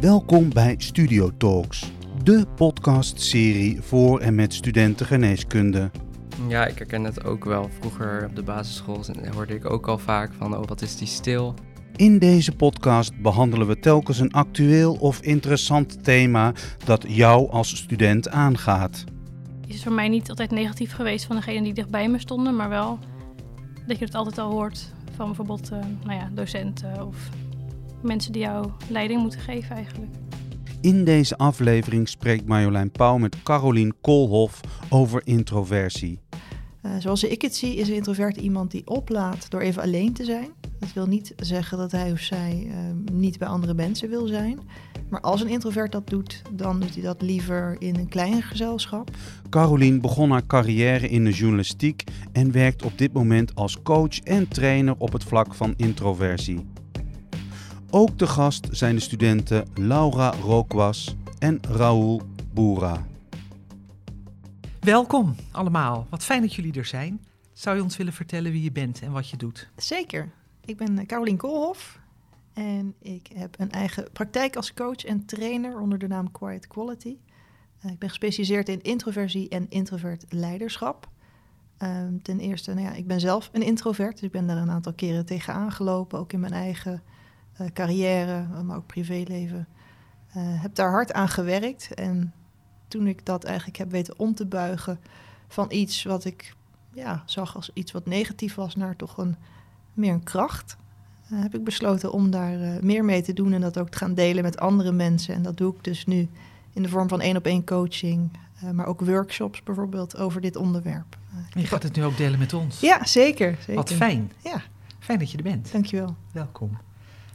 Welkom bij Studio Talks, de podcastserie voor en met studenten geneeskunde. Ja, ik herken het ook wel. Vroeger op de basisschool hoorde ik ook al vaak van, oh wat is die stil. In deze podcast behandelen we telkens een actueel of interessant thema dat jou als student aangaat. Het is voor mij niet altijd negatief geweest van degenen die dichtbij me stonden, maar wel dat je het altijd al hoort van bijvoorbeeld uh, nou ja, docenten of mensen die jou leiding moeten geven eigenlijk. In deze aflevering spreekt Marjolein Pauw met Carolien Koolhof over introversie. Uh, zoals ik het zie, is een introvert iemand die oplaat door even alleen te zijn. Dat wil niet zeggen dat hij of zij uh, niet bij andere mensen wil zijn. Maar als een introvert dat doet, dan doet hij dat liever in een kleiner gezelschap. Carolien begon haar carrière in de journalistiek en werkt op dit moment als coach en trainer op het vlak van introversie. Ook de gast zijn de studenten Laura Rookwas en Raoul Boera. Welkom allemaal. Wat fijn dat jullie er zijn. Zou je ons willen vertellen wie je bent en wat je doet? Zeker. Ik ben Carolien Koolhof en ik heb een eigen praktijk als coach en trainer onder de naam Quiet Quality. Uh, ik ben gespecialiseerd in introversie en introvert leiderschap. Uh, ten eerste, nou ja, ik ben zelf een introvert, dus ik ben daar een aantal keren tegenaan gelopen, ook in mijn eigen uh, carrière, maar ook privéleven. Uh, heb daar hard aan gewerkt en toen ik dat eigenlijk heb weten om te buigen van iets wat ik ja, zag als iets wat negatief was naar toch een, meer een kracht, uh, heb ik besloten om daar meer mee te doen en dat ook te gaan delen met andere mensen. En dat doe ik dus nu in de vorm van één op één coaching, maar ook workshops bijvoorbeeld over dit onderwerp. je gaat het nu ook delen met ons. Ja, zeker. zeker. Wat fijn. Ja. Fijn dat je er bent. Dankjewel. Welkom.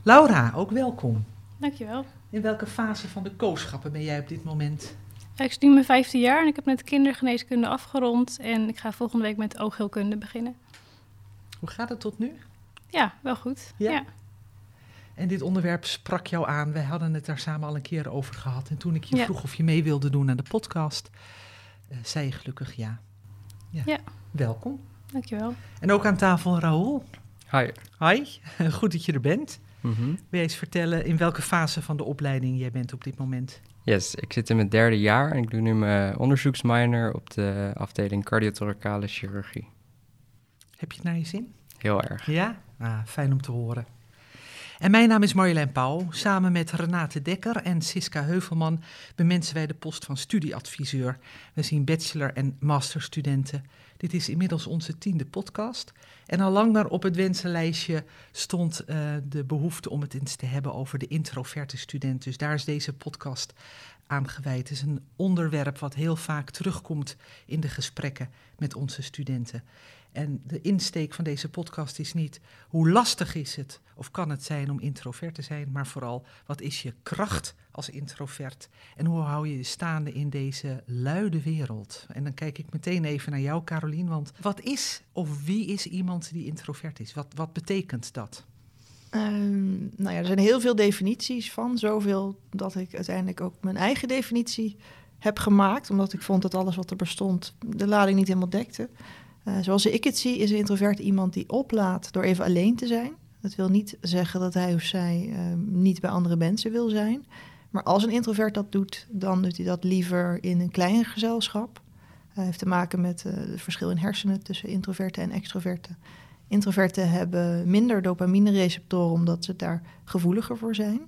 Laura, ook welkom. Dankjewel. In welke fase van de kooschappen ben jij op dit moment? Ik studie mijn vijfde jaar en ik heb net kindergeneeskunde afgerond. En ik ga volgende week met oogheelkunde beginnen. Hoe gaat het tot nu? Ja, wel goed. Ja. ja. En dit onderwerp sprak jou aan. Wij hadden het daar samen al een keer over gehad. En toen ik je ja. vroeg of je mee wilde doen aan de podcast, uh, zei je gelukkig ja. ja. Ja. Welkom. Dankjewel. En ook aan tafel Raoul. Hi. Hi, goed dat je er bent. Mm -hmm. Wil je eens vertellen in welke fase van de opleiding jij bent op dit moment? Yes, ik zit in mijn derde jaar en ik doe nu mijn onderzoeksminor op de afdeling cardiothoracale chirurgie. Heb je het naar je zin? Heel erg. Ja? Ah, fijn om te horen. En mijn naam is Marjolein Pauw. Samen met Renate Dekker en Siska Heuvelman bemensen wij de post van studieadviseur. We zien bachelor- en masterstudenten. Dit is inmiddels onze tiende podcast. En al langer op het wensenlijstje stond uh, de behoefte om het eens te hebben over de introverte student. Dus daar is deze podcast aan gewijd. Het is een onderwerp wat heel vaak terugkomt in de gesprekken met onze studenten. En de insteek van deze podcast is niet hoe lastig is het of kan het zijn om introvert te zijn, maar vooral wat is je kracht als introvert en hoe hou je je staande in deze luide wereld. En dan kijk ik meteen even naar jou, Carolien, want wat is of wie is iemand die introvert is? Wat, wat betekent dat? Um, nou ja, er zijn heel veel definities van, zoveel dat ik uiteindelijk ook mijn eigen definitie heb gemaakt, omdat ik vond dat alles wat er bestond de lading niet helemaal dekte. Uh, zoals ik het zie, is een introvert iemand die oplaat door even alleen te zijn. Dat wil niet zeggen dat hij of zij uh, niet bij andere mensen wil zijn. Maar als een introvert dat doet, dan doet hij dat liever in een kleiner gezelschap. Uh, heeft te maken met uh, het verschil in hersenen tussen introverten en extroverten. Introverten hebben minder dopamine-receptoren omdat ze daar gevoeliger voor zijn.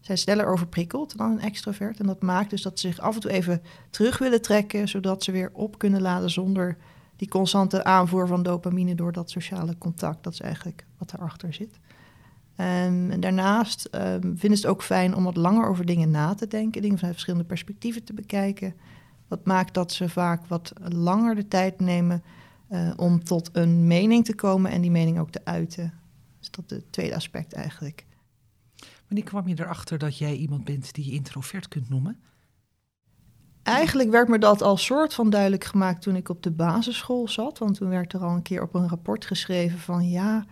Zijn sneller overprikkeld dan een extrovert. En dat maakt dus dat ze zich af en toe even terug willen trekken, zodat ze weer op kunnen laden zonder die constante aanvoer van dopamine door dat sociale contact. Dat is eigenlijk wat erachter zit. Um, en daarnaast um, vinden ze het ook fijn om wat langer over dingen na te denken, dingen vanuit verschillende perspectieven te bekijken. Wat maakt dat ze vaak wat langer de tijd nemen uh, om tot een mening te komen en die mening ook te uiten. Dus dat is het tweede aspect eigenlijk. Wanneer kwam je erachter dat jij iemand bent die je introvert kunt noemen? Eigenlijk werd me dat al soort van duidelijk gemaakt toen ik op de basisschool zat. Want toen werd er al een keer op een rapport geschreven van ja,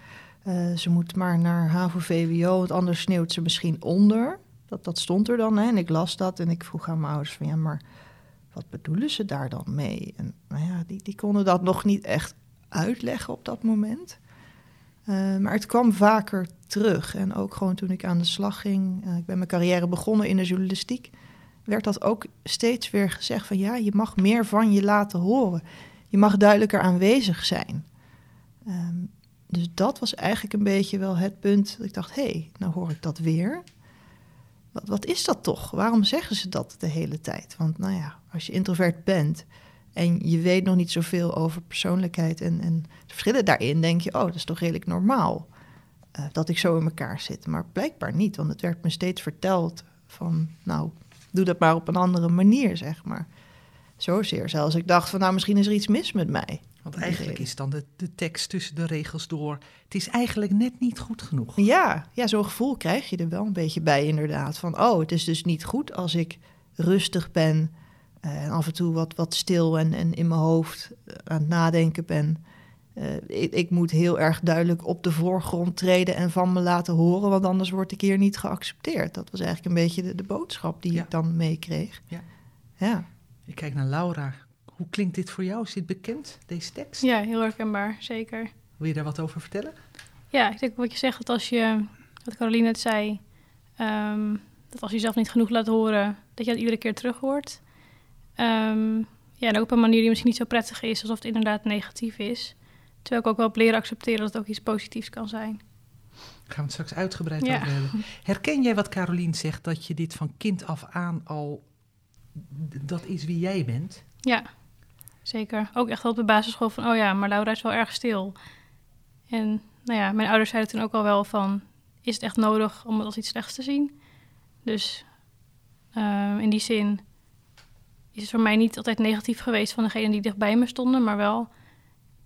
uh, ze moet maar naar HAVO-VWO, want anders sneeuwt ze misschien onder. Dat, dat stond er dan hè? en ik las dat en ik vroeg aan mijn ouders van ja, maar wat bedoelen ze daar dan mee? En nou ja, die, die konden dat nog niet echt uitleggen op dat moment. Uh, maar het kwam vaker terug. En ook gewoon toen ik aan de slag ging, uh, ik ben mijn carrière begonnen in de journalistiek, werd dat ook steeds weer gezegd van ja, je mag meer van je laten horen. Je mag duidelijker aanwezig zijn. Um, dus dat was eigenlijk een beetje wel het punt dat ik dacht, hé, hey, nou hoor ik dat weer. Wat, wat is dat toch? Waarom zeggen ze dat de hele tijd? Want nou ja, als je introvert bent en je weet nog niet zoveel over persoonlijkheid en, en de verschillen daarin, denk je, oh, dat is toch redelijk normaal uh, dat ik zo in elkaar zit. Maar blijkbaar niet, want het werd me steeds verteld van, nou, doe dat maar op een andere manier, zeg maar. Zozeer zelfs. Ik dacht van, nou, misschien is er iets mis met mij. Want eigenlijk is dan de, de tekst tussen de regels door. Het is eigenlijk net niet goed genoeg. Ja, ja zo'n gevoel krijg je er wel een beetje bij, inderdaad. Van oh, het is dus niet goed als ik rustig ben. Uh, en af en toe wat, wat stil en, en in mijn hoofd eh, aan het nadenken ben. Uh, ik, ik, moet heel erg duidelijk op de voorgrond treden en van me laten horen, want anders word ik hier niet geaccepteerd. Dat was eigenlijk een beetje de, de boodschap die ik dan meekreeg. Ja. ja. Ik kijk naar Laura. Hoe klinkt dit voor jou? Is dit bekend, deze tekst? Ja, heel herkenbaar, zeker. Wil je daar wat over vertellen? Ja, ik denk wat je zegt, dat als je, wat Caroline net zei, um, dat als je jezelf niet genoeg laat horen, dat je dat iedere keer terug hoort. Um, ja, en ook op een manier die misschien niet zo prettig is, alsof het inderdaad negatief is. Terwijl ik ook wel op leren accepteren dat het ook iets positiefs kan zijn. Gaan we het straks uitgebreid ja. over hebben. Herken jij wat Caroline zegt, dat je dit van kind af aan al, dat is wie jij bent? Ja, zeker. Ook echt op de basisschool van, oh ja, maar Laura is wel erg stil. En nou ja, mijn ouders zeiden toen ook al wel van, is het echt nodig om het als iets slechts te zien? Dus uh, in die zin is het voor mij niet altijd negatief geweest van degenen die dichtbij me stonden, maar wel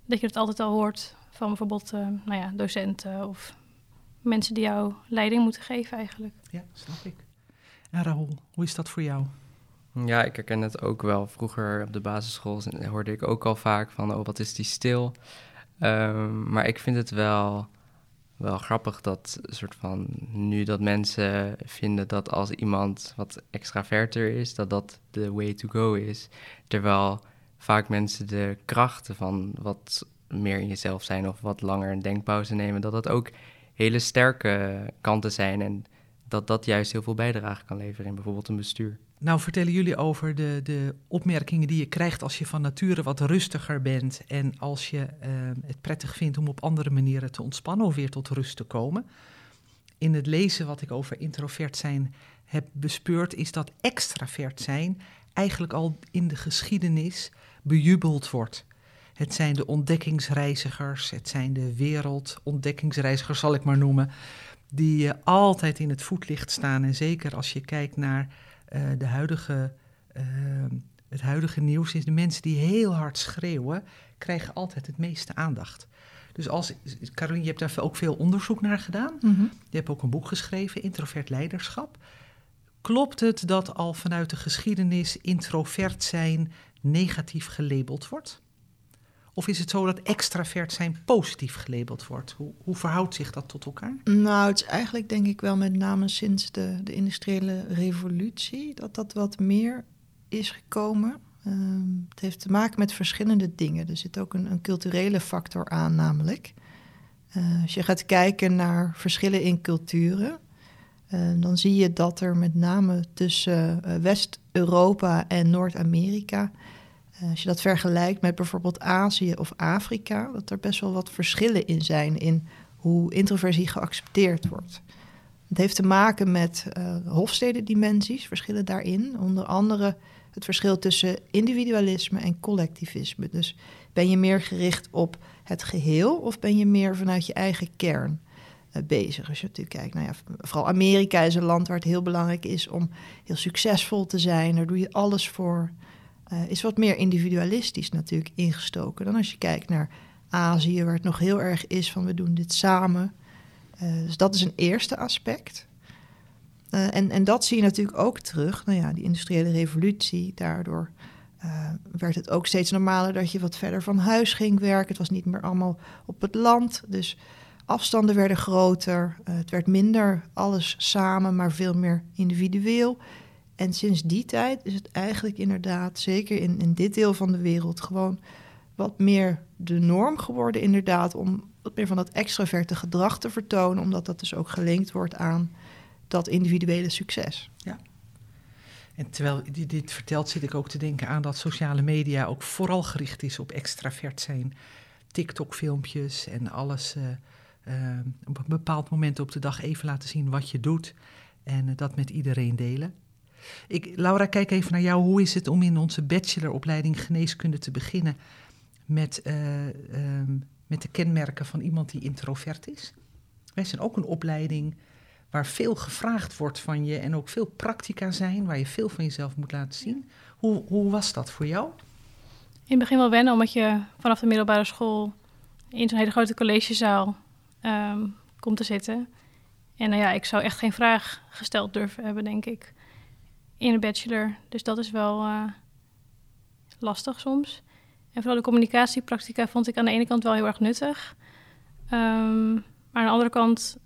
dat je het altijd al hoort van bijvoorbeeld uh, nou ja, docenten of mensen die jou leiding moeten geven eigenlijk. Ja, snap ik. En Rahul, hoe is dat voor jou? Ja, ik herken het ook wel. Vroeger op de basisschool hoorde ik ook al vaak van, oh, wat is die stil. Um, maar ik vind het wel, wel grappig dat soort van nu dat mensen vinden dat als iemand wat extraverter is, dat dat de way to go is. Terwijl vaak mensen de krachten van wat meer in jezelf zijn of wat langer een denkpauze nemen, dat dat ook hele sterke kanten zijn en dat dat juist heel veel bijdrage kan leveren in bijvoorbeeld een bestuur. Nou, vertellen jullie over de, de opmerkingen die je krijgt als je van nature wat rustiger bent en als je uh, het prettig vindt om op andere manieren te ontspannen of weer tot rust te komen. In het lezen wat ik over introvert zijn heb bespeurd, is dat extravert zijn eigenlijk al in de geschiedenis bejubeld wordt. Het zijn de ontdekkingsreizigers, het zijn de wereldontdekkingsreizigers, zal ik maar noemen, die uh, altijd in het voetlicht staan. En zeker als je kijkt naar uh, de huidige, uh, het huidige nieuws, is de mensen die heel hard schreeuwen, krijgen altijd het meeste aandacht. Dus als, Caroline, je hebt daar ook veel onderzoek naar gedaan. Mm -hmm. Je hebt ook een boek geschreven, Introvert Leiderschap. Klopt het dat al vanuit de geschiedenis introvert zijn negatief gelabeld wordt? Of is het zo dat extravert zijn positief gelabeld wordt? Hoe, hoe, verhoudt zich dat tot elkaar? Nou, het is eigenlijk denk ik wel met name sinds de, de industriële revolutie dat dat wat meer is gekomen. Um, het heeft te maken met verschillende dingen. Er zit ook een, een culturele factor aan, namelijk. Uh, als je gaat kijken naar verschillen in culturen, uh, dan zie je dat er met name tussen uh, West-Europa en Noord-Amerika eh, als je dat vergelijkt met bijvoorbeeld Azië of Afrika, dat er best wel wat verschillen in zijn in hoe introversie geaccepteerd wordt. Het heeft te maken met uh, hofstedendimensies, verschillen daarin. Onder andere het verschil tussen individualisme en collectivisme. Dus ben je meer gericht op het geheel of ben je meer vanuit je eigen kern uh, bezig? Als je natuurlijk kijkt, nou ja, vooral Amerika is een land waar het heel belangrijk is om heel succesvol te zijn. Daar doe je alles voor. Uh, is wat meer individualistisch natuurlijk ingestoken dan als je kijkt naar Azië, waar het nog heel erg is van we doen dit samen. Uh, dus dat is een eerste aspect. Uh, en, en dat zie je natuurlijk ook terug. Nou ja, die industriële revolutie, daardoor werd het ook steeds normaler dat je wat verder van huis ging werken. Het was niet meer allemaal op het land. Dus afstanden werden groter. het werd minder alles samen, maar veel meer individueel. En sinds die tijd is het eigenlijk inderdaad, zeker in, in dit deel van de wereld, gewoon wat meer de norm geworden, inderdaad, om wat meer van dat extraverte gedrag te vertonen, omdat dat dus ook gelinkt wordt aan dat individuele succes. Ja. En terwijl dit vertelt, zit ik ook te denken aan dat sociale media ook vooral gericht is op extravert zijn. TikTok-filmpjes en alles uh, uh, op een bepaald moment op de dag even laten zien wat je doet en uh, dat met iedereen delen. Ik, Laura, kijk even naar jou. Hoe is het om in onze bacheloropleiding geneeskunde te beginnen met, ehm, met de kenmerken van iemand die introvert is? Wij zijn ook een opleiding waar veel gevraagd wordt van je en ook veel practica zijn, waar je veel van jezelf moet laten zien. Hoe, hoe was dat voor jou? In het begin wel wennen, omdat je vanaf de middelbare school in zo'n hele grote collegezaal um, komt te zitten. En nou ja, ik zou echt geen vraag gesteld durven hebben, denk ik, in een bachelor. Dus dat is wel uh, lastig soms. En vooral de communicatiepractica vond ik aan de ene kant wel heel erg nuttig. Um, maar aan de andere kant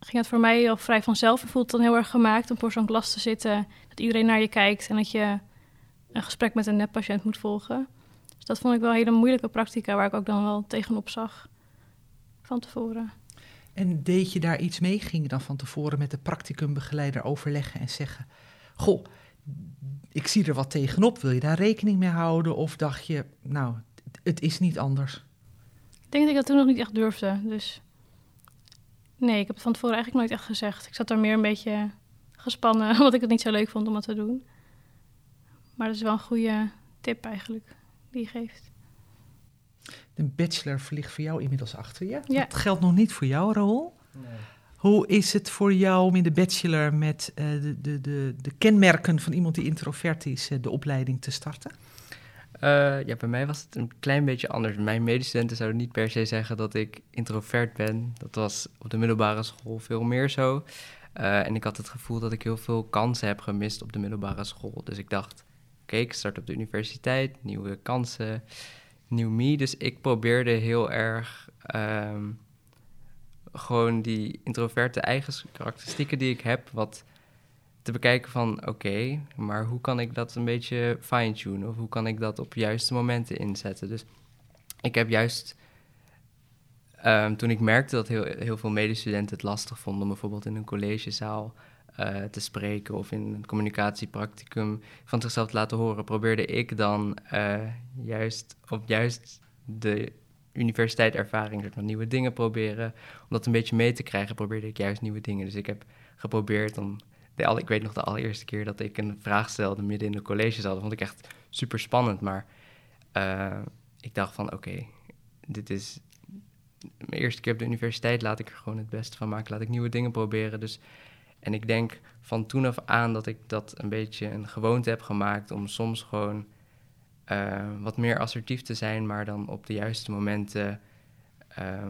ging het voor mij al vrij vanzelf. En voelt het dan heel erg gemaakt om voor zo'n klas te zitten. Dat iedereen naar je kijkt en dat je een gesprek met een neppatiënt moet volgen. Dus dat vond ik wel hele moeilijke practica, waar ik ook dan wel tegenop zag van tevoren. En deed je daar iets mee? Ging je dan van tevoren met de practicumbegeleider overleggen en zeggen: Goh, ik zie er wat tegenop, wil je daar rekening mee houden? Of dacht je, nou, het is niet anders? Ik denk dat ik dat toen nog niet echt durfde. Dus Nee, ik heb het van tevoren eigenlijk nooit echt gezegd. Ik zat er meer een beetje gespannen, omdat ik het niet zo leuk vond om het te doen. Maar dat is wel een goede tip eigenlijk, die je geeft. De bachelor ligt voor jou inmiddels achter je. Ja. Dat geldt nog niet voor jou, Raoul. Nee. Hoe is het voor jou om in de bachelor met uh, de, de, de, de, kenmerken van iemand die introvert is, uh, de opleiding te starten? Uh, ja, bij mij was het een klein beetje anders. Mijn medestudenten zouden niet per se zeggen dat ik introvert ben. Dat was op de middelbare school veel meer zo. En ik had het gevoel dat ik heel veel kansen heb gemist op de middelbare school. Dus ik dacht, oké, ik start op de universiteit, nieuwe kansen, nieuw me. Dus ik probeerde heel erg um, gewoon die introverte eigen karakteristieken die ik heb, wat te bekijken van oké, maar hoe kan ik dat een beetje fine-tunen? Of hoe kan ik dat op juiste momenten inzetten? Dus ik heb juist, um, toen ik merkte dat heel, heel veel medestudenten het lastig vonden om bijvoorbeeld in een collegezaal uh, te spreken of in een communicatiepracticum van zichzelf te laten horen, probeerde ik dan uh, juist op juist de universiteit ervaring, soort van nieuwe dingen proberen. Om dat een beetje mee te krijgen, probeerde ik juist nieuwe dingen. Dus ik heb geprobeerd om de, ik weet nog de allereerste keer dat ik een vraag stelde midden in de collegezaal. Dat vond ik echt super spannend. Maar uh, ik dacht van oké, dit is mijn eerste keer op de universiteit. Laat ik er gewoon het beste van maken. Laat ik nieuwe dingen proberen. Dus, en ik denk van toen af aan dat ik dat een beetje een gewoonte heb gemaakt om soms gewoon uh, wat meer assertief te zijn, maar dan op de juiste momenten uh,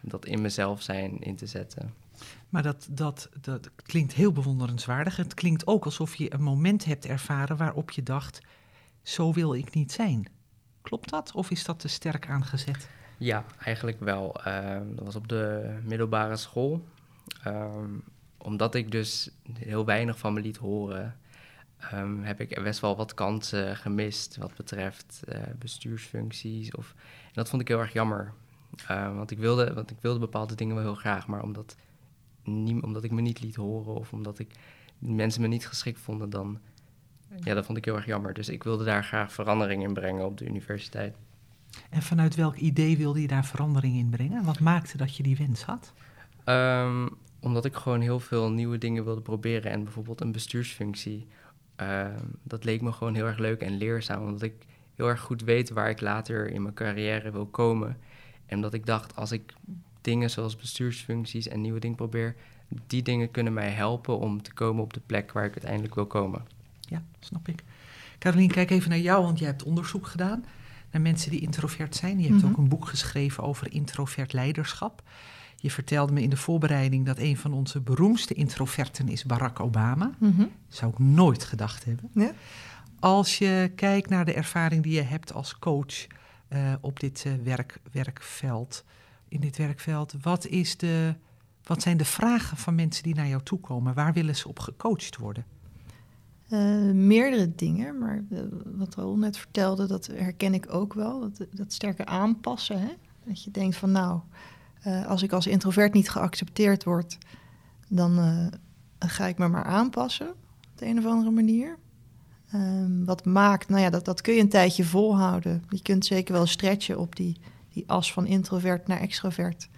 dat in mezelf zijn in te zetten. Maar dat, dat, dat klinkt heel bewonderenswaardig. Het klinkt ook alsof je een moment hebt ervaren waarop je dacht: zo wil ik niet zijn. Klopt dat of is dat te sterk aangezet? Ja, eigenlijk wel. Uh, dat was op de middelbare school. Um, omdat ik dus heel weinig van me liet horen, um, heb ik best wel wat kansen gemist wat betreft uh, bestuursfuncties. Of, en dat vond ik heel erg jammer. Uh, want, ik wilde, want ik wilde bepaalde dingen wel heel graag, maar omdat niet, omdat ik me niet liet horen of omdat ik mensen me niet geschikt vonden, dan ja, dat vond ik heel erg jammer. Dus ik wilde daar graag verandering in brengen op de universiteit. En vanuit welk idee wilde je daar verandering in brengen? Wat maakte dat je die wens had? Um, omdat ik gewoon heel veel nieuwe dingen wilde proberen. En bijvoorbeeld een bestuursfunctie. Uh, dat leek me gewoon heel erg leuk en leerzaam. Omdat ik heel erg goed weet waar ik later in mijn carrière wil komen. En omdat ik dacht, als ik dingen zoals bestuursfuncties en nieuwe dingen probeer, die dingen kunnen mij helpen om te komen op de plek waar ik uiteindelijk wil komen. Ja, snap ik. Caroline, kijk even naar jou, want jij hebt onderzoek gedaan naar mensen die introvert zijn. Je hebt mm -hmm. ook een boek geschreven over introvert leiderschap. Je vertelde me in de voorbereiding dat een van onze beroemdste introverten is Barack Obama. Mm -hmm. Zou ik nooit gedacht hebben. Ja. Als je kijkt naar de ervaring die je hebt als coach uh, op dit uh, werk, werkveld, in dit werkveld, wat, is de, wat zijn de vragen van mensen die naar jou toe komen? Waar willen ze op gecoacht worden? Uh, meerdere dingen, maar wat Raoul net vertelde, dat herken ik ook wel. Dat, dat sterke aanpassen. Hè? Dat je denkt van nou, Uh, als ik als introvert niet geaccepteerd word, dan uh, ga ik me maar aanpassen op de een of andere manier. Um, wat maakt, nou ja, dat, dat kun je een tijdje volhouden. Je kunt zeker wel stretchen op die, die as van introvert naar extrovert.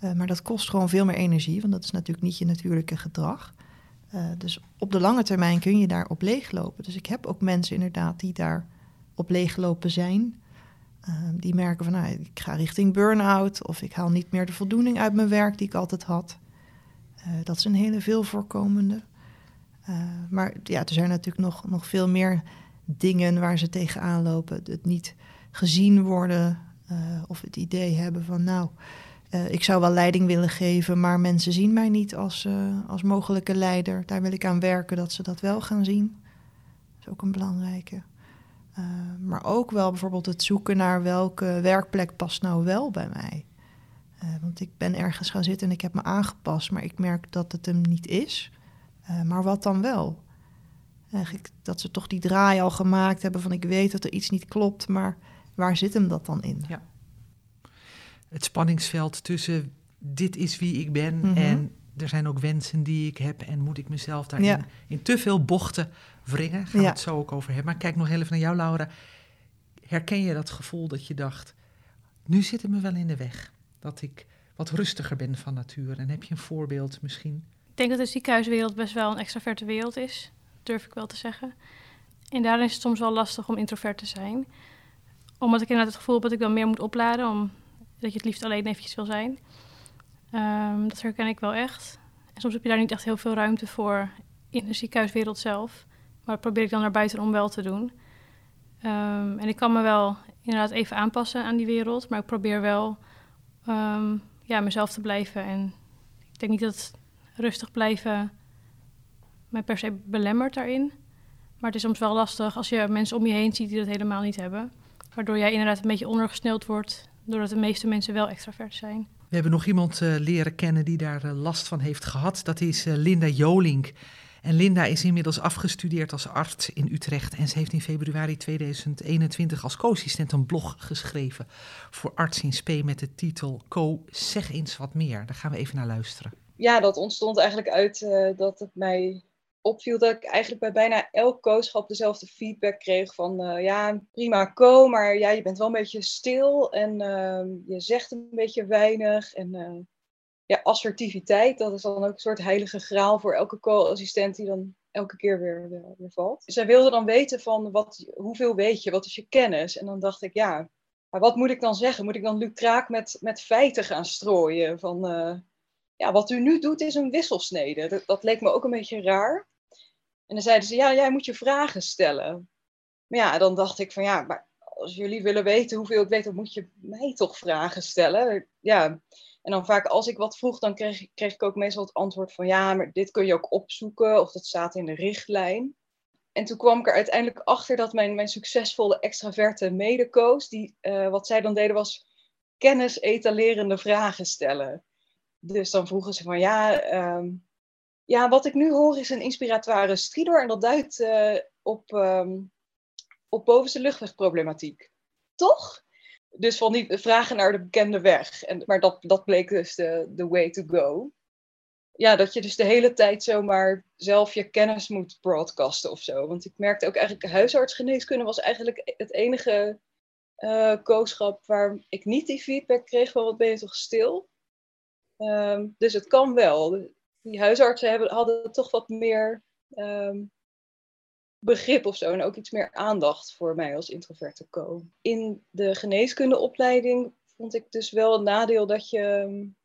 Uh, maar dat kost gewoon veel meer energie, want dat is natuurlijk niet je natuurlijke gedrag. Dus op de lange termijn kun je daar op leeglopen. Dus ik heb ook mensen inderdaad die daar op leeglopen zijn. Uh, die merken van, nou, ik ga richting burn-out of ik haal niet meer de voldoening uit mijn werk die ik altijd had. dat is een hele veel voorkomende. Uh, maar ja, er zijn natuurlijk nog, nog veel meer dingen waar ze tegenaan lopen. Het niet gezien worden uh, of het idee hebben van nou, ik zou wel leiding willen geven, maar mensen zien mij niet als, als mogelijke leider. Daar wil ik aan werken dat ze dat wel gaan zien. Dat is ook een belangrijke. Maar ook wel bijvoorbeeld het zoeken naar welke werkplek past nou wel bij mij. want ik ben ergens gaan zitten en ik heb me aangepast, maar ik merk dat het hem niet is. Uh, maar wat dan wel? Eigenlijk dat ze toch die draai al gemaakt hebben van ik weet dat er iets niet klopt, maar waar zit hem dat dan in? Ja. Het spanningsveld tussen dit is wie ik ben mm -hmm. en er zijn ook wensen die ik heb en moet ik mezelf daarin ja. in te veel bochten wringen? Gaan we het zo ook over hebben. Maar kijk nog even naar jou, Laura. Herken je dat gevoel dat je dacht, nu zit het me wel in de weg? Dat ik wat rustiger ben van nature. En heb je een voorbeeld misschien? Ik denk dat de ziekenhuiswereld best wel een extraverte wereld is, durf ik wel te zeggen. En daarin is het soms wel lastig om introvert te zijn. Omdat ik inderdaad het gevoel heb dat ik dan meer moet opladen, omdat je het liefst alleen eventjes wil zijn. Um, dat herken ik wel echt. En soms heb je daar niet echt heel veel ruimte voor in de ziekenhuiswereld zelf. Maar dat probeer ik dan naar buiten om wel te doen. Um, en ik kan me wel inderdaad even aanpassen aan die wereld, maar ik probeer wel um, ja, mezelf te blijven. En ik denk niet dat rustig blijven mij per se belemmert daarin. Maar het is soms wel lastig als je mensen om je heen ziet die dat helemaal niet hebben. Waardoor jij inderdaad een beetje ondergesneeuwd wordt, doordat de meeste mensen wel extravert zijn. We hebben nog iemand uh, leren kennen die daar uh, last van heeft gehad. Dat is uh, Linda Jolink. En Linda is inmiddels afgestudeerd als arts in Utrecht. En ze heeft in februari 2021 als co-assistent een blog geschreven voor Arts in Spe met de titel Co, zeg eens wat meer. Daar gaan we even naar luisteren ja, dat ontstond eigenlijk uit dat het mij opviel dat ik eigenlijk bij bijna elk kooschap dezelfde feedback kreeg van uh, ja, prima co, maar ja, je bent wel een beetje stil en uh, je zegt een beetje weinig. En uh, ja, assertiviteit, dat is dan ook een soort heilige graal voor elke co-assistent die dan elke keer weer, weer, valt. Zij wilde dan weten van wat, hoeveel weet je, wat is je kennis? En dan dacht ik, ja, maar wat moet ik dan zeggen? Moet ik dan lucraak met, met feiten gaan strooien? Van ja, wat u nu doet is een wisselsnede. Dat, dat, leek me ook een beetje raar. En dan zeiden ze, ja, jij moet je vragen stellen. Maar ja, dan dacht ik van ja, maar als jullie willen weten hoeveel ik weet, dan moet je mij toch vragen stellen. Ja. En dan vaak als ik wat vroeg, dan kreeg, kreeg ik ook meestal het antwoord van ja, maar dit kun je ook opzoeken of dat staat in de richtlijn. En toen kwam ik er uiteindelijk achter dat mijn, mijn succesvolle extraverte medecoach, die uh, wat zij dan deden was kennis etalerende vragen stellen. Dus dan vroegen ze van ja, um, ja, wat ik nu hoor is een inspiratoire stridor en dat duidt uh, op, um, op bovenste luchtwegproblematiek. Toch? Dus van die vragen naar de bekende weg. En, maar dat, dat bleek dus de, de way to go. Ja, dat je dus de hele tijd zomaar zelf je kennis moet broadcasten of zo. Want ik merkte ook eigenlijk, huisartsgeneeskunde was eigenlijk het enige uh, kooschap waar ik niet die feedback kreeg van wat ben je toch stil. Um, dus het kan wel. Die huisartsen hebben, hadden toch wat meer um, begrip of zo. En ook iets meer aandacht voor mij als introverte co. In de geneeskundeopleiding vond ik dus wel een nadeel dat je um,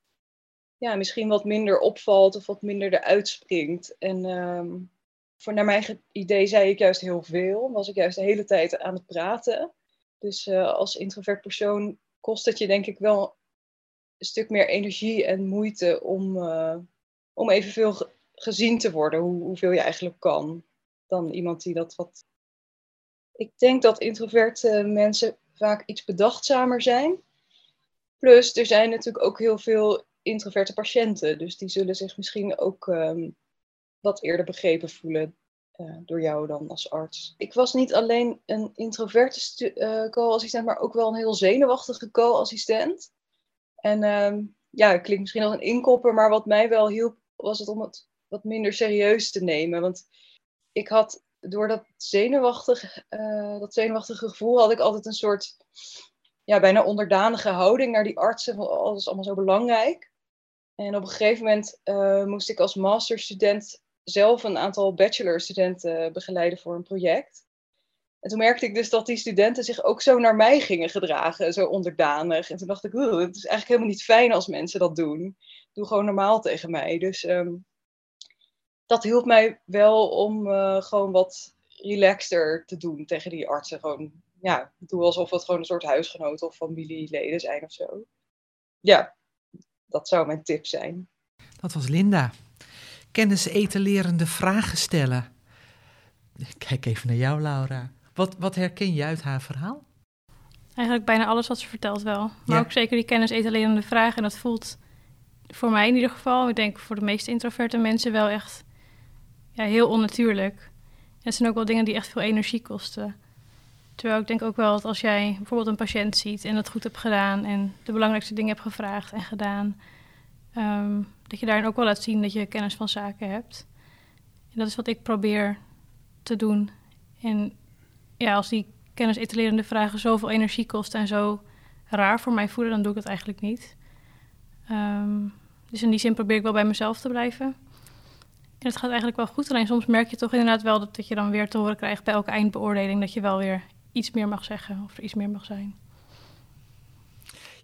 ja, misschien wat minder opvalt of wat minder eruit springt. En um, voor naar mijn idee zei ik juist heel veel. Was ik juist de hele tijd aan het praten. Dus uh, als introvert persoon kost het je denk ik wel een stuk meer energie en moeite om, uh, om evenveel ge gezien te worden, hoe, hoeveel je eigenlijk kan, dan iemand die dat wat. Ik denk dat introverte mensen vaak iets bedachtzamer zijn. Plus, er zijn natuurlijk ook heel veel introverte patiënten, dus die zullen zich misschien ook um, wat eerder begrepen voelen uh, door jou dan als arts. Ik was niet alleen een introverte uh, co-assistent, maar ook wel een heel zenuwachtige co-assistent. En um, ja, klinkt misschien als een inkopper, maar wat mij wel hielp, was het om het wat minder serieus te nemen. Want ik had door dat zenuwachtig, uh, dat zenuwachtige gevoel, had ik altijd een soort ja, bijna onderdanige houding naar die artsen. Van, oh, is allemaal zo belangrijk. En op een gegeven moment uh, moest ik als masterstudent zelf een aantal bachelorstudenten begeleiden voor een project. En toen merkte ik dus dat die studenten zich ook zo naar mij gingen gedragen, zo onderdanig. En toen dacht ik, het is eigenlijk helemaal niet fijn als mensen dat doen. Doe gewoon normaal tegen mij. Dus um, dat hielp mij wel om uh, gewoon wat relaxter te doen tegen die artsen. Gewoon, ja, doe alsof het gewoon een soort huisgenoot of familieleden zijn of zo. Ja, dat zou mijn tip zijn. Dat was Linda. Kennis etalerende vragen stellen. Kijk even naar jou, Laura. Wat, wat herken je uit haar verhaal? Eigenlijk bijna alles wat ze vertelt wel. Maar ook zeker die kennis etalerende vragen. En dat voelt voor mij in ieder geval, ik denk voor de meeste introverte mensen wel echt ja, heel onnatuurlijk. En het zijn ook wel dingen die echt veel energie kosten. Terwijl ik denk ook wel dat als jij bijvoorbeeld een patiënt ziet en dat goed hebt gedaan en de belangrijkste dingen hebt gevraagd en gedaan, ehm, dat je daarin ook wel laat zien dat je kennis van zaken hebt. En dat is wat ik probeer te doen. En ja, als die kennis etalerende vragen zoveel energie kosten en zo raar voor mij voelen, dan doe ik dat eigenlijk niet. Ehm, dus in die zin probeer ik wel bij mezelf te blijven. En het gaat eigenlijk wel goed. Alleen soms merk je toch inderdaad wel dat, dat je dan weer te horen krijgt bij elke eindbeoordeling dat je wel weer iets meer mag zeggen of er iets meer mag zijn.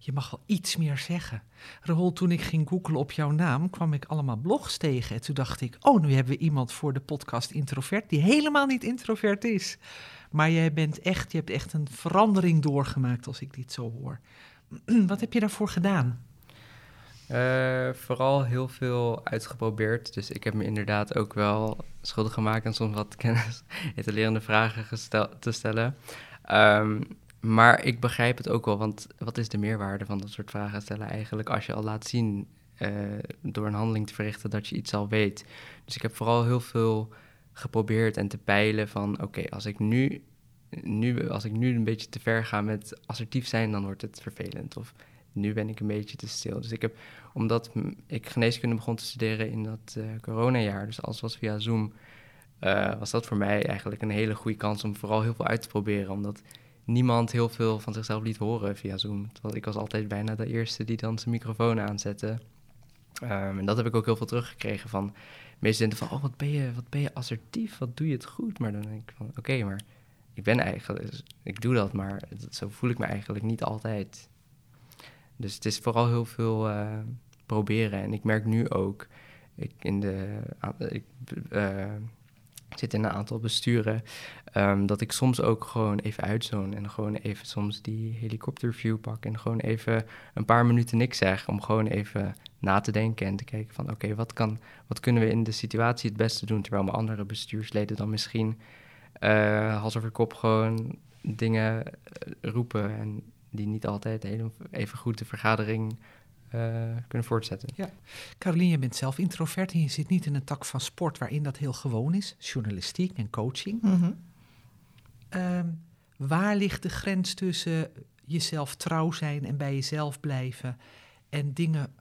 Je mag wel iets meer zeggen. Rahul, toen ik ging googlen op jouw naam, kwam ik allemaal blogs tegen. En toen dacht ik, oh, nu hebben we iemand voor de podcast introvert die helemaal niet introvert is. Maar jij bent echt, je hebt echt een verandering doorgemaakt als ik dit zo hoor. Wat heb je daarvoor gedaan? Uh, vooral heel veel uitgeprobeerd. Dus ik heb me inderdaad ook wel schuldig gemaakt aan soms wat kennis, etalerende vragen te stellen. Um, maar ik begrijp het ook wel, want wat is de meerwaarde van dat soort vragen stellen eigenlijk als je al laat zien uh, door een handeling te verrichten dat je iets al weet. Dus ik heb vooral heel veel geprobeerd en te peilen van oké, als ik nu, nu, als ik nu een beetje te ver ga met assertief zijn, dan wordt het vervelend. Of nu ben ik een beetje te stil. Dus ik heb, omdat ik geneeskunde begon te studeren in dat uh, coronajaar, dus alles was via Zoom, uh, was dat voor mij eigenlijk een hele goede kans om vooral heel veel uit te proberen. Omdat niemand heel veel van zichzelf liet horen via Zoom. Terwijl ik was altijd bijna de eerste die dan zijn microfoon aanzette. Um, en dat heb ik ook heel veel teruggekregen van meeste van, oh, wat ben je, wat ben je assertief, wat doe je het goed. Maar dan denk ik van, oké, maar ik ben eigenlijk, ik doe dat, maar zo voel ik me eigenlijk niet altijd. Dus het is vooral heel veel uh, proberen. En ik merk nu ook, ik in de, ik, uh, zit in een aantal besturen, um, dat ik soms ook gewoon even uitzoon en gewoon even soms die helikopterview pak en gewoon even een paar minuten niks zeg om gewoon even na te denken en te kijken van oké, wat wat, wat kunnen we in de situatie het beste doen, terwijl mijn andere bestuursleden dan misschien uh, hals over kop gewoon dingen roepen en die niet altijd even goed de vergadering kunnen voortzetten. Ja. Caroline, je bent zelf introvert en je zit niet in een tak van sport waarin dat heel gewoon is, journalistiek en coaching. Mm waar ligt de grens tussen jezelf trouw zijn en bij jezelf blijven en dingen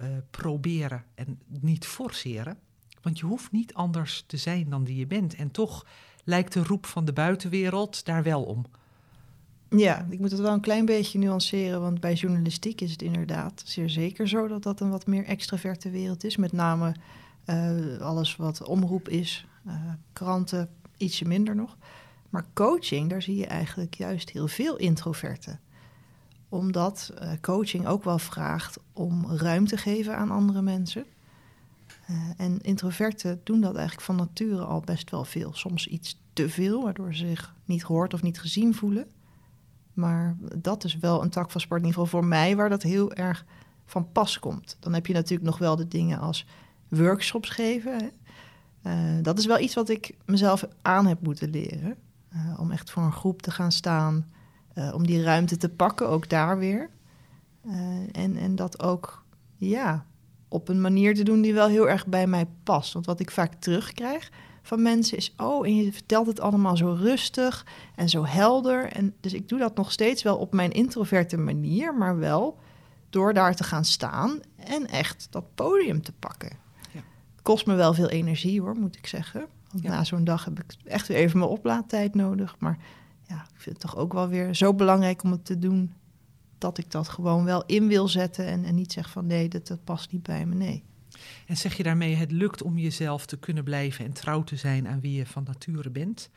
uh, proberen en niet forceren? Want je hoeft niet anders te zijn dan die je bent. En toch lijkt de roep van de buitenwereld daar wel om. Ja, ik moet het wel een klein beetje nuanceren, want bij journalistiek is het inderdaad zeer zeker zo dat dat een wat meer extraverte wereld is. Met name uh, alles wat omroep is, uh, kranten, ietsje minder nog. Maar coaching, daar zie je eigenlijk juist heel veel introverten. Omdat uh, coaching ook wel vraagt om ruimte te geven aan andere mensen. en introverten doen dat eigenlijk van nature al best wel veel. Soms iets te veel, waardoor ze zich niet gehoord of niet gezien voelen. Maar dat is wel een tak van sport, in ieder geval voor mij, waar dat heel erg van pas komt. Dan heb je natuurlijk nog wel de dingen als workshops geven. Uh, dat is wel iets wat ik mezelf aan heb moeten leren. Uh, om echt voor een groep te gaan staan, uh, om die ruimte te pakken, ook daar weer. en, en dat ook, ja, op een manier te doen die wel heel erg bij mij past. Want wat ik vaak terugkrijg, van mensen is, oh, en je vertelt het allemaal zo rustig en zo helder. En dus ik doe dat nog steeds wel op mijn introverte manier, maar wel door daar te gaan staan en echt dat podium te pakken. Ja. Kost me wel veel energie hoor, moet ik zeggen. Want Ja. na zo'n dag heb ik echt weer even mijn oplaadtijd nodig. Maar ja, ik vind het toch ook wel weer zo belangrijk om het te doen dat ik dat gewoon wel in wil zetten en, en niet zeg van nee, dat, dat past niet bij me. Nee. En zeg je daarmee, het lukt om jezelf te kunnen blijven en trouw te zijn aan wie je van nature bent?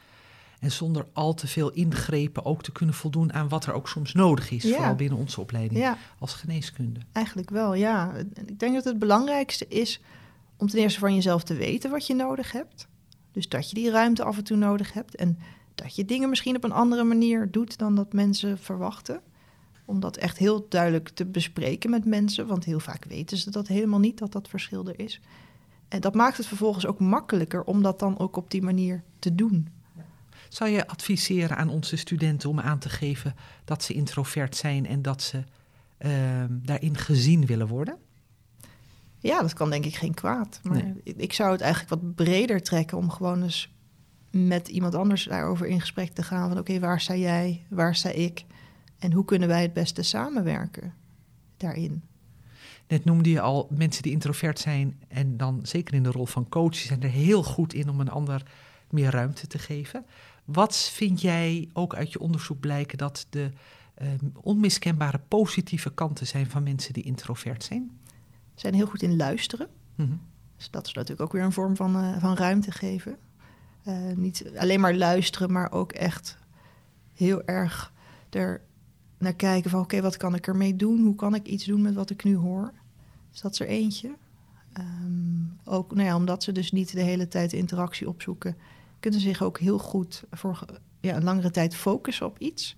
En zonder al te veel ingrepen ook te kunnen voldoen aan wat er ook soms nodig is, Ja. vooral binnen onze opleiding Ja, als geneeskunde. eigenlijk wel, ja. Ik denk dat het belangrijkste is om ten eerste van jezelf te weten wat je nodig hebt. Dus dat je die ruimte af en toe nodig hebt. En dat je dingen misschien op een andere manier doet dan dat mensen verwachten. Om dat echt heel duidelijk te bespreken met mensen. Want heel vaak weten ze dat helemaal niet, dat dat verschil er is. En dat maakt het vervolgens ook makkelijker om dat dan ook op die manier te doen. Zou je adviseren aan onze studenten om aan te geven dat ze introvert zijn en dat ze ehm, daarin gezien willen worden? Ja, dat kan denk ik geen kwaad. Maar Nee. ik- ik zou het eigenlijk wat breder trekken om gewoon eens met iemand anders daarover in gesprek te gaan. Van oké, waar sta jij, waar sta ik? En hoe kunnen wij het beste samenwerken daarin? Net noemde je al mensen die introvert zijn en dan zeker in de rol van coach zijn er heel goed in om een ander meer ruimte te geven. Wat vind jij ook uit je onderzoek blijken dat de ehm, onmiskenbare positieve kanten zijn van mensen die introvert zijn? Ze zijn heel goed in luisteren. Mhm. Dus dat is natuurlijk ook weer een vorm van, eh, van ruimte geven. Eh, niet alleen maar luisteren, maar ook echt heel erg er naar kijken van oké, wat kan ik ermee doen? Hoe kan ik iets doen met wat ik nu hoor? Dus dat is er eentje. Ehm, ook nou ja, omdat ze dus niet de hele tijd interactie opzoeken, kunnen ze zich ook heel goed voor ja, een langere tijd focussen op iets.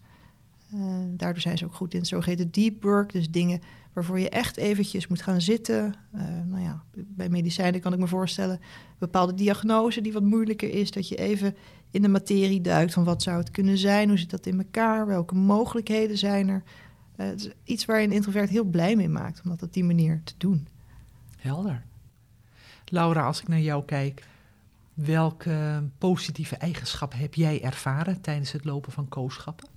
Eh, daardoor zijn ze ook goed in het zogeheten deep work, dus dingen waarvoor je echt eventjes moet gaan zitten. Eh, nou ja, bij medicijnen kan ik me voorstellen, bepaalde diagnose die wat moeilijker is, dat je even in de materie duikt van wat zou het kunnen zijn, hoe zit dat in elkaar, welke mogelijkheden zijn er. Eh, het is iets waar je een introvert heel blij mee maakt, om dat op die manier te doen. Helder. Laura, als ik naar jou kijk, welke positieve eigenschappen heb jij ervaren tijdens het lopen van kooschappen?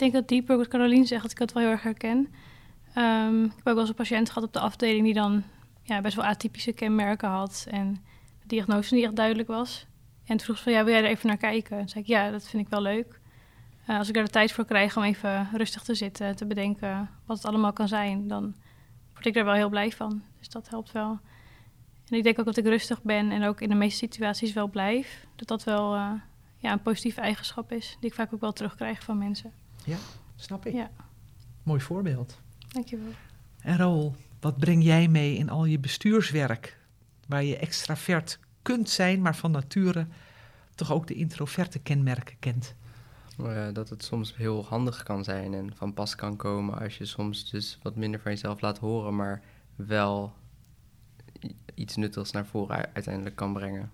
Ik denk dat Deep Work, wat Caroline zegt, dat ik dat wel heel erg herken. Ehm, ik heb ook wel eens een patiënt gehad op de afdeling die dan ja, best wel atypische kenmerken had. En de diagnose niet echt duidelijk was. En toen vroeg ze van, ja, wil jij er even naar kijken? En zei ik, ja, dat vind ik wel leuk. Eh, als ik er de tijd voor krijg om even rustig te zitten, te bedenken wat het allemaal kan zijn, dan word ik er wel heel blij van. Dus dat helpt wel. En ik denk ook dat ik rustig ben en ook in de meeste situaties wel blijf. Dat dat wel eh, ja, een positieve eigenschap is, die ik vaak ook wel terugkrijg van mensen. Snap ik. Ja. Mooi voorbeeld. Dankjewel. En Raoul, wat breng jij mee in al je bestuurswerk, waar je extravert kunt zijn, maar van nature toch ook de introverte kenmerken kent? Eh, dat het soms heel handig kan zijn en van pas kan komen als je soms dus wat minder van jezelf laat horen, maar wel iets nuttigs naar voren uiteindelijk kan brengen.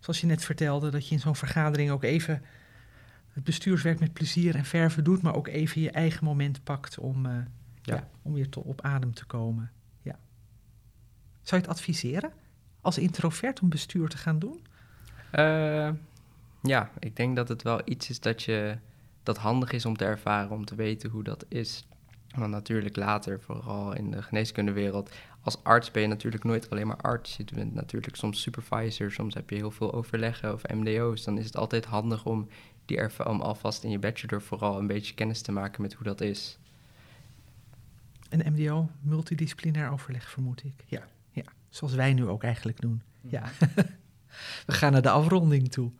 Zoals je net vertelde, dat je in zo'n vergadering ook even het bestuurswerk met plezier en verven doet, maar ook even je eigen moment pakt om, eh, ja. Ja. om weer to- op adem te komen. Ja. Zou je het adviseren als introvert om bestuur te gaan doen? Eh, ja, ik denk dat het wel iets is dat je dat handig is om te ervaren, om te weten hoe dat is. Want natuurlijk later, vooral in de geneeskundewereld, als arts ben je natuurlijk nooit alleen maar arts. Je bent natuurlijk soms supervisor, soms heb je heel veel overleggen of MDO's. Dan is het altijd handig om, die erva- om alvast in je bachelor vooral een beetje kennis te maken met hoe dat is. Een MDO, multidisciplinair overleg, vermoed ik. Ja, ja. zoals wij nu ook eigenlijk doen. Ja. We gaan naar de afronding toe.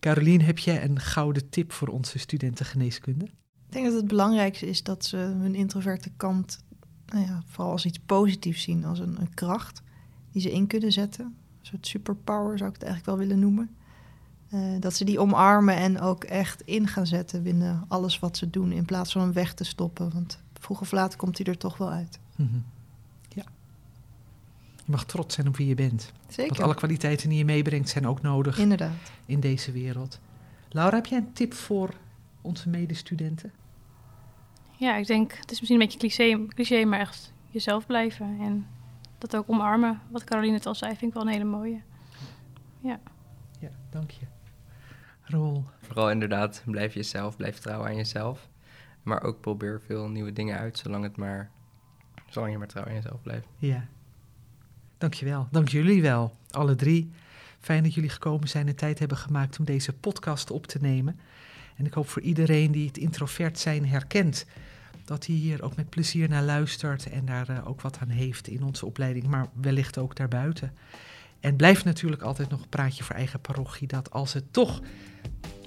Carolien, heb jij een gouden tip voor onze studenten geneeskunde? Ik denk dat het belangrijkste is dat ze hun introverte kant nou ja, vooral als iets positiefs zien, als een, een kracht die ze in kunnen zetten. Een soort superpower zou ik het eigenlijk wel willen noemen. Eh, dat ze die omarmen en ook echt in gaan zetten binnen alles wat ze doen, in plaats van hem weg te stoppen. Want vroeg of laat komt hij er toch wel uit. Mhm. Ja. Je mag trots zijn op wie je bent. Zeker. Want alle kwaliteiten die je meebrengt zijn ook nodig Inderdaad. in deze wereld. Laura, heb jij een tip voor onze medestudenten? Ja, ik denk, het is misschien een beetje cliché, cliché, maar echt jezelf blijven. En dat ook omarmen. Wat Caroline het al zei, vind ik wel een hele mooie. Ja, dank je. Vooral inderdaad, blijf jezelf, blijf trouw aan jezelf. Maar ook probeer veel nieuwe dingen uit, zolang het maar Zolang je maar trouw in jezelf blijft. Ja. Dankjewel. Dank jullie wel, alle drie. Fijn dat jullie gekomen zijn en tijd hebben gemaakt om deze podcast op te nemen. En ik hoop voor iedereen die het introvert zijn herkent, dat hij hier ook met plezier naar luistert en daar uh, ook wat aan heeft in onze opleiding, maar wellicht ook daarbuiten. En blijf natuurlijk altijd nog een praatje voor eigen parochie, dat als het toch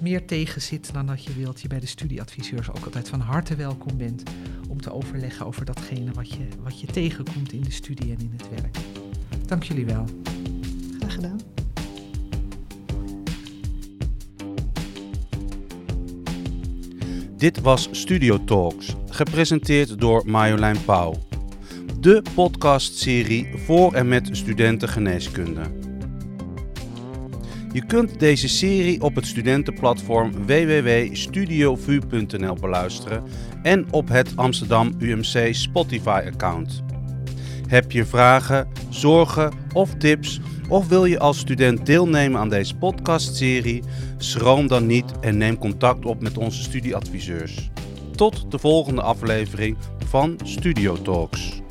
meer tegen zit dan dat je wilt, je bij de studieadviseurs ook altijd van harte welkom bent om te overleggen over datgene wat je, wat je tegenkomt in de studie en in het werk. Dank jullie wel. Graag gedaan. Dit was Studio Talks, gepresenteerd door Marjolein Pauw. De podcastserie voor en met studenten geneeskunde. Je kunt deze serie op het studentenplatform www.studiovu.nl beluisteren en op het Amsterdam UMC Spotify-account. Heb je vragen, zorgen of tips of wil je als student deelnemen aan deze podcastserie? Schroom dan niet en neem contact op met onze studieadviseurs. Tot de volgende aflevering van Studio Talks.